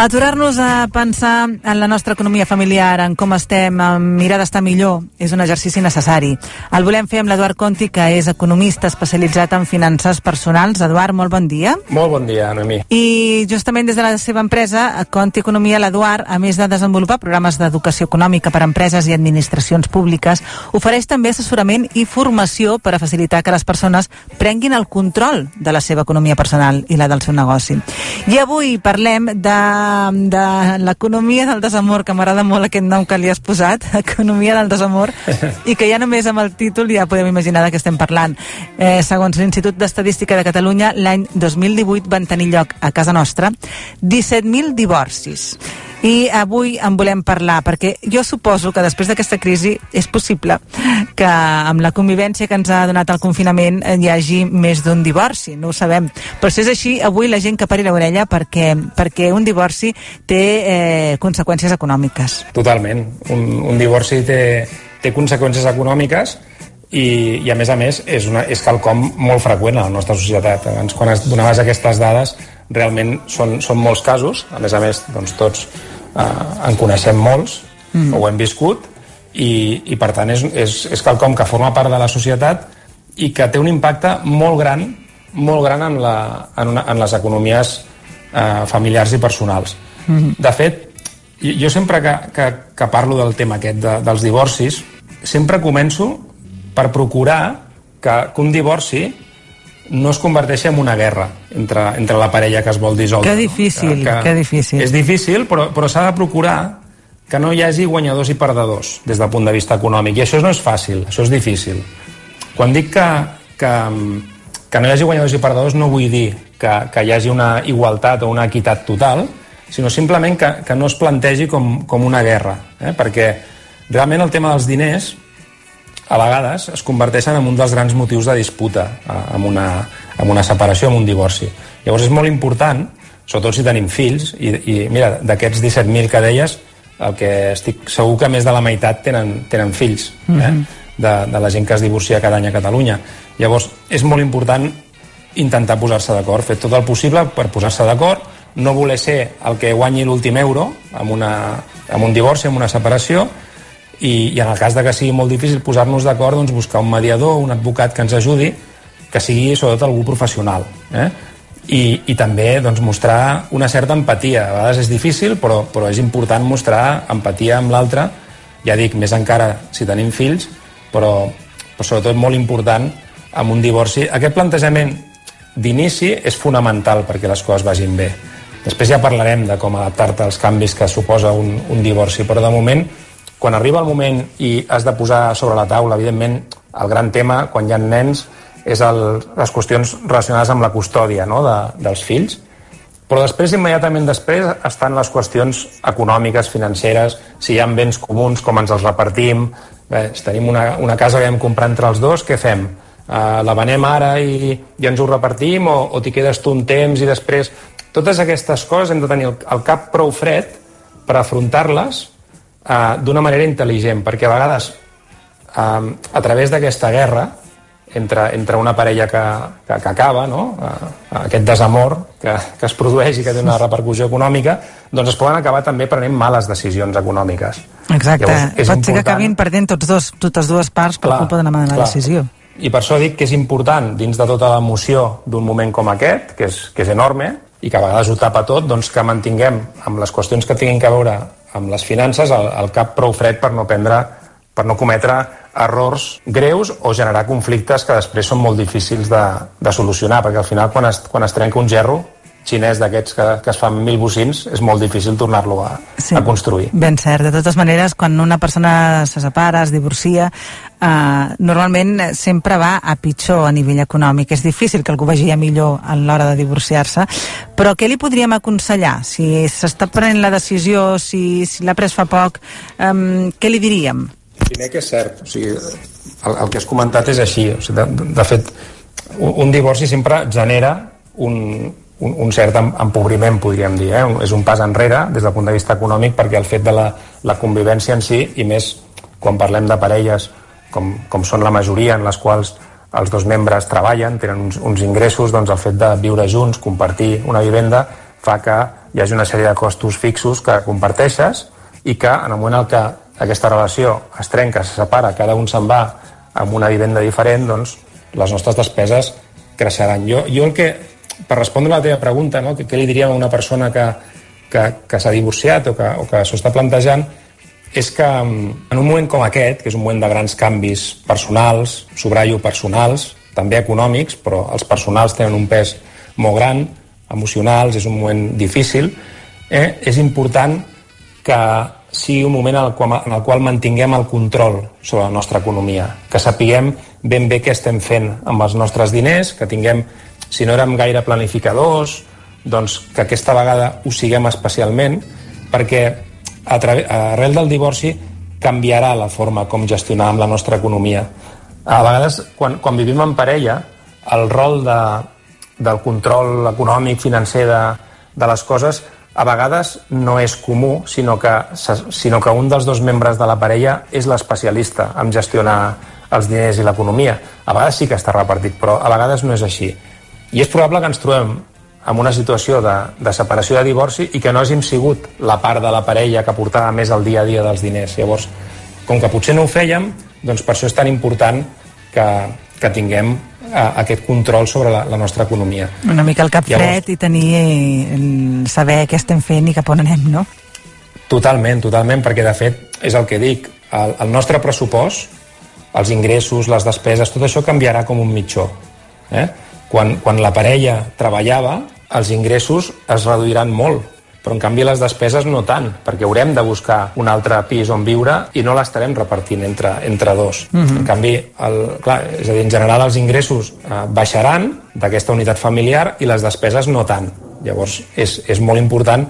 Aturar-nos a pensar en la nostra economia familiar, en com estem, en mirar d'estar millor, és un exercici necessari. El volem fer amb l'Eduard Conti, que és economista especialitzat en finances personals. Eduard, molt bon dia. Molt bon dia, Noemí. I justament des de la seva empresa, Conti Economia, l'Eduard, a més de desenvolupar programes d'educació econòmica per a empreses i administracions públiques, ofereix també assessorament i formació per a facilitar que les persones prenguin el control de la seva economia personal i la del seu negoci. I avui parlem de de l'economia del desamor, que m'agrada molt aquest nom que li has posat, economia del desamor, i que ja només amb el títol ja podem imaginar de què estem parlant. Eh, segons l'Institut d'Estadística de Catalunya, l'any 2018 van tenir lloc a casa nostra 17.000 divorcis i avui en volem parlar perquè jo suposo que després d'aquesta crisi és possible que amb la convivència que ens ha donat el confinament hi hagi més d'un divorci, no ho sabem. Però si és així, avui la gent que pari l'orella perquè, perquè un divorci té eh, conseqüències econòmiques. Totalment, un, un divorci té, té conseqüències econòmiques i, i a més a més és, una, és quelcom molt freqüent a la nostra societat. Abans, quan es donaves aquestes dades, realment són, són molts casos, a més a més doncs, tots eh, en coneixem molts, mm. o ho hem viscut, i, i per tant és, és, és quelcom que forma part de la societat i que té un impacte molt gran molt gran en, la, en, una, en les economies eh, familiars i personals. Mm. De fet, jo sempre que, que, que parlo del tema aquest de, dels divorcis, sempre començo per procurar que, que un divorci no es converteixi en una guerra entre, entre la parella que es vol dissoldre. Que difícil, que, que difícil. És difícil, però, però s'ha de procurar que no hi hagi guanyadors i perdedors des del punt de vista econòmic. I això no és fàcil, això és difícil. Quan dic que, que, que no hi hagi guanyadors i perdedors no vull dir que, que hi hagi una igualtat o una equitat total, sinó simplement que, que no es plantegi com, com una guerra. Eh? Perquè realment el tema dels diners a vegades es converteixen en un dels grans motius de disputa amb una, amb una separació, amb un divorci. Llavors és molt important, sobretot si tenim fills, i, i mira, d'aquests 17.000 que deies, el que estic segur que més de la meitat tenen, tenen fills, eh? Mm -hmm. de, de la gent que es divorcia cada any a Catalunya. Llavors, és molt important intentar posar-se d'acord, fer tot el possible per posar-se d'acord, no voler ser el que guanyi l'últim euro amb, una, amb un divorci, amb una separació, i, i en el cas de que sigui molt difícil posar-nos d'acord, doncs buscar un mediador, un advocat que ens ajudi, que sigui sobretot algú professional. Eh? I, i també doncs, mostrar una certa empatia. A vegades és difícil, però, però és important mostrar empatia amb l'altre, ja dic, més encara si tenim fills, però, però sobretot molt important amb un divorci. Aquest plantejament d'inici és fonamental perquè les coses vagin bé. Després ja parlarem de com adaptar-te als canvis que suposa un, un divorci, però de moment quan arriba el moment i has de posar sobre la taula, evidentment, el gran tema, quan hi ha nens, és el, les qüestions relacionades amb la custòdia no? de, dels fills, però després, immediatament després, estan les qüestions econòmiques, financeres, si hi ha béns comuns, com ens els repartim, bé, si tenim una, una casa que hem comprar entre els dos, què fem? Uh, la venem ara i, i ens ho repartim o, o t'hi quedes tu un temps i després... Totes aquestes coses hem de tenir el, el cap prou fred per afrontar-les eh, d'una manera intel·ligent, perquè a vegades eh, a través d'aquesta guerra entre, entre una parella que, que, que acaba, no? eh, aquest desamor que, que es produeix i que té una repercussió econòmica, doncs es poden acabar també prenent males decisions econòmiques. Exacte, Llavors, pot important... ser que acabin perdent tots dos, totes dues parts per clar, culpa d'una mala clar. decisió. I per això dic que és important, dins de tota l'emoció d'un moment com aquest, que és, que és enorme, i que a vegades ho tapa tot, doncs que mantinguem amb les qüestions que tinguin que veure amb les finances el, el cap prou fred per no prendre per no cometre errors greus o generar conflictes que després són molt difícils de, de solucionar, perquè al final quan es, quan es trenca un gerro xinès d'aquests que, que es fan mil bocins és molt difícil tornar-lo a, sí, a construir. Ben cert. De totes maneres, quan una persona se separa, es divorcia, eh, normalment sempre va a pitjor a nivell econòmic. És difícil que algú vagi a millor a l'hora de divorciar-se, però què li podríem aconsellar? Si s'està prenent la decisió, si, si l'ha pres fa poc, eh, què li diríem? Primer que és cert, o sigui, el, el que has comentat és així. O sigui, de, de fet, un, un divorci sempre genera un, un, un cert empobriment, podríem dir. Eh? És un pas enrere des del punt de vista econòmic perquè el fet de la, la convivència en si, i més quan parlem de parelles com, com són la majoria en les quals els dos membres treballen, tenen uns, uns ingressos, doncs el fet de viure junts, compartir una vivenda, fa que hi hagi una sèrie de costos fixos que comparteixes i que en el moment en què aquesta relació es trenca, se separa, cada un se'n va amb una vivenda diferent, doncs les nostres despeses creixeran. Jo, jo el que, per respondre a la teva pregunta, no, què, què li diríem a una persona que, que, que s'ha divorciat o que, o que s'ho està plantejant, és que en un moment com aquest, que és un moment de grans canvis personals, sobratllo personals, també econòmics, però els personals tenen un pes molt gran, emocionals, és un moment difícil, eh? és important que sigui un moment en el, qual, en el qual mantinguem el control sobre la nostra economia, que sapiguem ben bé què estem fent amb els nostres diners, que tinguem, si no érem gaire planificadors, doncs que aquesta vegada ho siguem especialment, perquè a arrel del divorci canviarà la forma com gestionàvem la nostra economia. A vegades, quan, quan vivim en parella, el rol de, del control econòmic, financer de, de les coses a vegades no és comú, sinó que, sinó que un dels dos membres de la parella és l'especialista en gestionar els diners i l'economia. A vegades sí que està repartit, però a vegades no és així. I és probable que ens trobem en una situació de, de separació de divorci i que no hàgim sigut la part de la parella que portava més el dia a dia dels diners. Llavors, com que potser no ho fèiem, doncs per això és tan important que, que tinguem a, aquest control sobre la, la nostra economia. Una mica el cap Llavors, fred i tenir eh, saber què estem fent i cap on anem, no? Totalment, totalment, perquè de fet és el que dic, el, el nostre pressupost, els ingressos, les despeses, tot això canviarà com un mitjó. Eh? Quan, quan la parella treballava, els ingressos es reduiran molt, però en canvi les despeses no tant, perquè haurem de buscar un altre pis on viure i no l'estarem repartint entre, entre dos. Uh mhm. -huh. En canvi, el, clar, és a dir, en general els ingressos eh, baixaran d'aquesta unitat familiar i les despeses no tant. Llavors, és, és molt important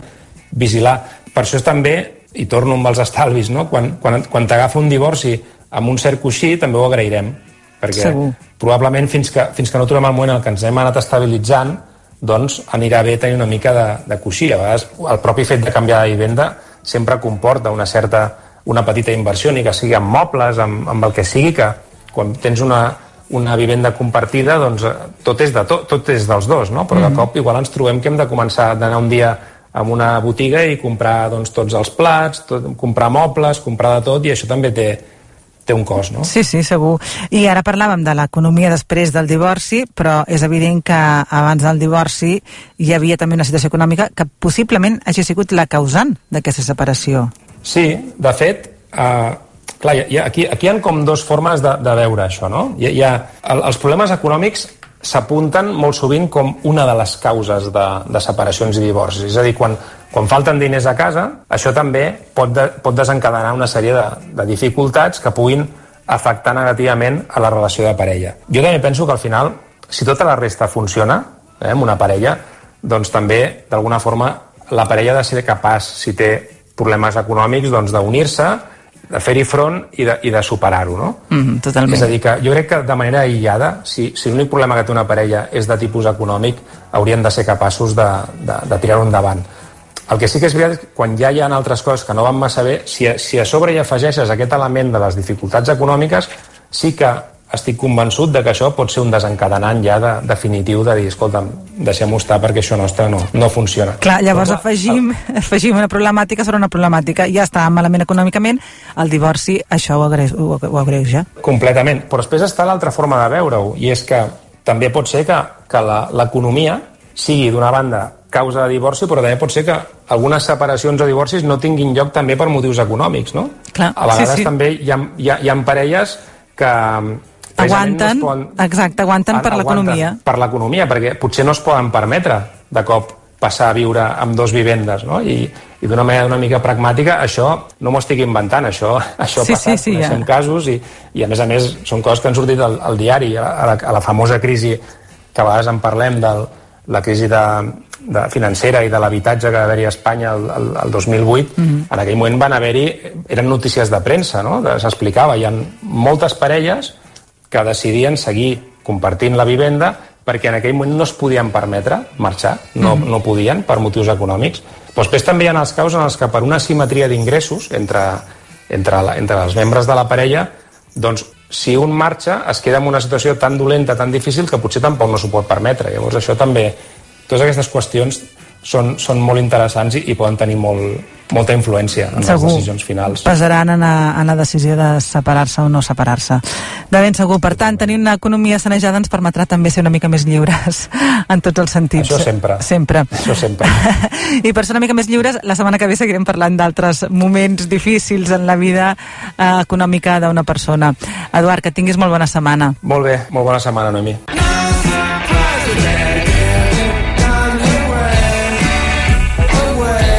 vigilar. Per això és també, i torno amb els estalvis, no? quan, quan, quan t'agafa un divorci amb un cert coixí, també ho agrairem, perquè Segur. probablement fins que, fins que no trobem el moment en què ens hem anat estabilitzant, doncs anirà bé tenir una mica de, de coixí. A vegades el propi fet de canviar de vivenda sempre comporta una certa una petita inversió, ni que sigui amb mobles, amb, amb el que sigui, que quan tens una, una vivenda compartida, doncs eh, tot és, de to, tot és dels dos, no? Però mm. de cop igual ens trobem que hem de començar d'anar un dia a una botiga i comprar doncs, tots els plats, tot, comprar mobles, comprar de tot, i això també té, té un cost, no? Sí, sí, segur. I ara parlàvem de l'economia després del divorci, però és evident que abans del divorci hi havia també una situació econòmica que possiblement hagi sigut la causant d'aquesta separació. Sí, de fet, eh, clar, hi ha, aquí, aquí hi ha com dues formes de, de veure això, no? Hi, hi ha, el, els problemes econòmics s'apunten molt sovint com una de les causes de, de separacions i divorcis. És a dir, quan, quan falten diners a casa, això també pot, de, pot desencadenar una sèrie de, de dificultats que puguin afectar negativament a la relació de parella. Jo també penso que al final, si tota la resta funciona, eh, amb una parella, doncs també, d'alguna forma, la parella ha de ser capaç, si té problemes econòmics, doncs d'unir-se, de fer-hi front i de, i de superar-ho, no? Mm totalment. És a dir, que jo crec que de manera aïllada, si, si l'únic problema que té una parella és de tipus econòmic, haurien de ser capaços de, de, de tirar-ho endavant. El que sí que és veritat quan ja hi ha altres coses que no van massa bé, si, si a sobre hi afegeixes aquest element de les dificultats econòmiques, sí que estic convençut de que això pot ser un desencadenant ja de, definitiu de dir, escolta'm, deixem-ho estar perquè això nostre no, no funciona. Clar, llavors Però, afegim, el... afegim una problemàtica sobre una problemàtica. Ja està malament econòmicament, el divorci això ho, agreu, ho, ho agreuja. Completament. Però després està l'altra forma de veure-ho, i és que també pot ser que, que l'economia sigui d'una banda causa de divorci, però també pot ser que algunes separacions o divorcis no tinguin lloc també per motius econòmics, no? Clar, a vegades sí, sí. també hi ha, hi, ha, hi ha parelles que aguanten, no poden, exacte, aguanten per l'economia. Per l'economia, perquè potser no es poden permetre de cop passar a viure amb dos vivendes, no? I, i d'una manera una mica pragmàtica, això no m'ho estic inventant, això, això sí, ha passat, sí, sí, ja. casos i, i a més a més són coses que han sortit al, al diari, a la, a la famosa crisi que a vegades en parlem del, la crisi de, de financera i de l'habitatge que va haver-hi a Espanya el, el, el 2008, mm -hmm. en aquell moment van haver-hi, eren notícies de premsa, no? s'explicava, hi ha moltes parelles que decidien seguir compartint la vivenda perquè en aquell moment no es podien permetre marxar, no, mm -hmm. no podien per motius econòmics. Però després també hi ha els casos en els que per una simetria d'ingressos entre, entre, la, entre els membres de la parella doncs si un marxa es queda en una situació tan dolenta, tan difícil, que potser tampoc no s'ho pot permetre. Llavors això també, totes aquestes qüestions són, són molt interessants i, i poden tenir molt, molta influència en segur. les decisions finals. Pesaran en, a, en la decisió de separar-se o no separar-se. De ben segur. Per tant, tenir una economia sanejada ens permetrà també ser una mica més lliures en tots els sentits. Això sempre. Sempre. Això sempre. I per ser una mica més lliures, la setmana que ve seguirem parlant d'altres moments difícils en la vida eh, econòmica d'una persona. Eduard, que tinguis molt bona setmana. Molt bé, molt bona setmana, Noemi.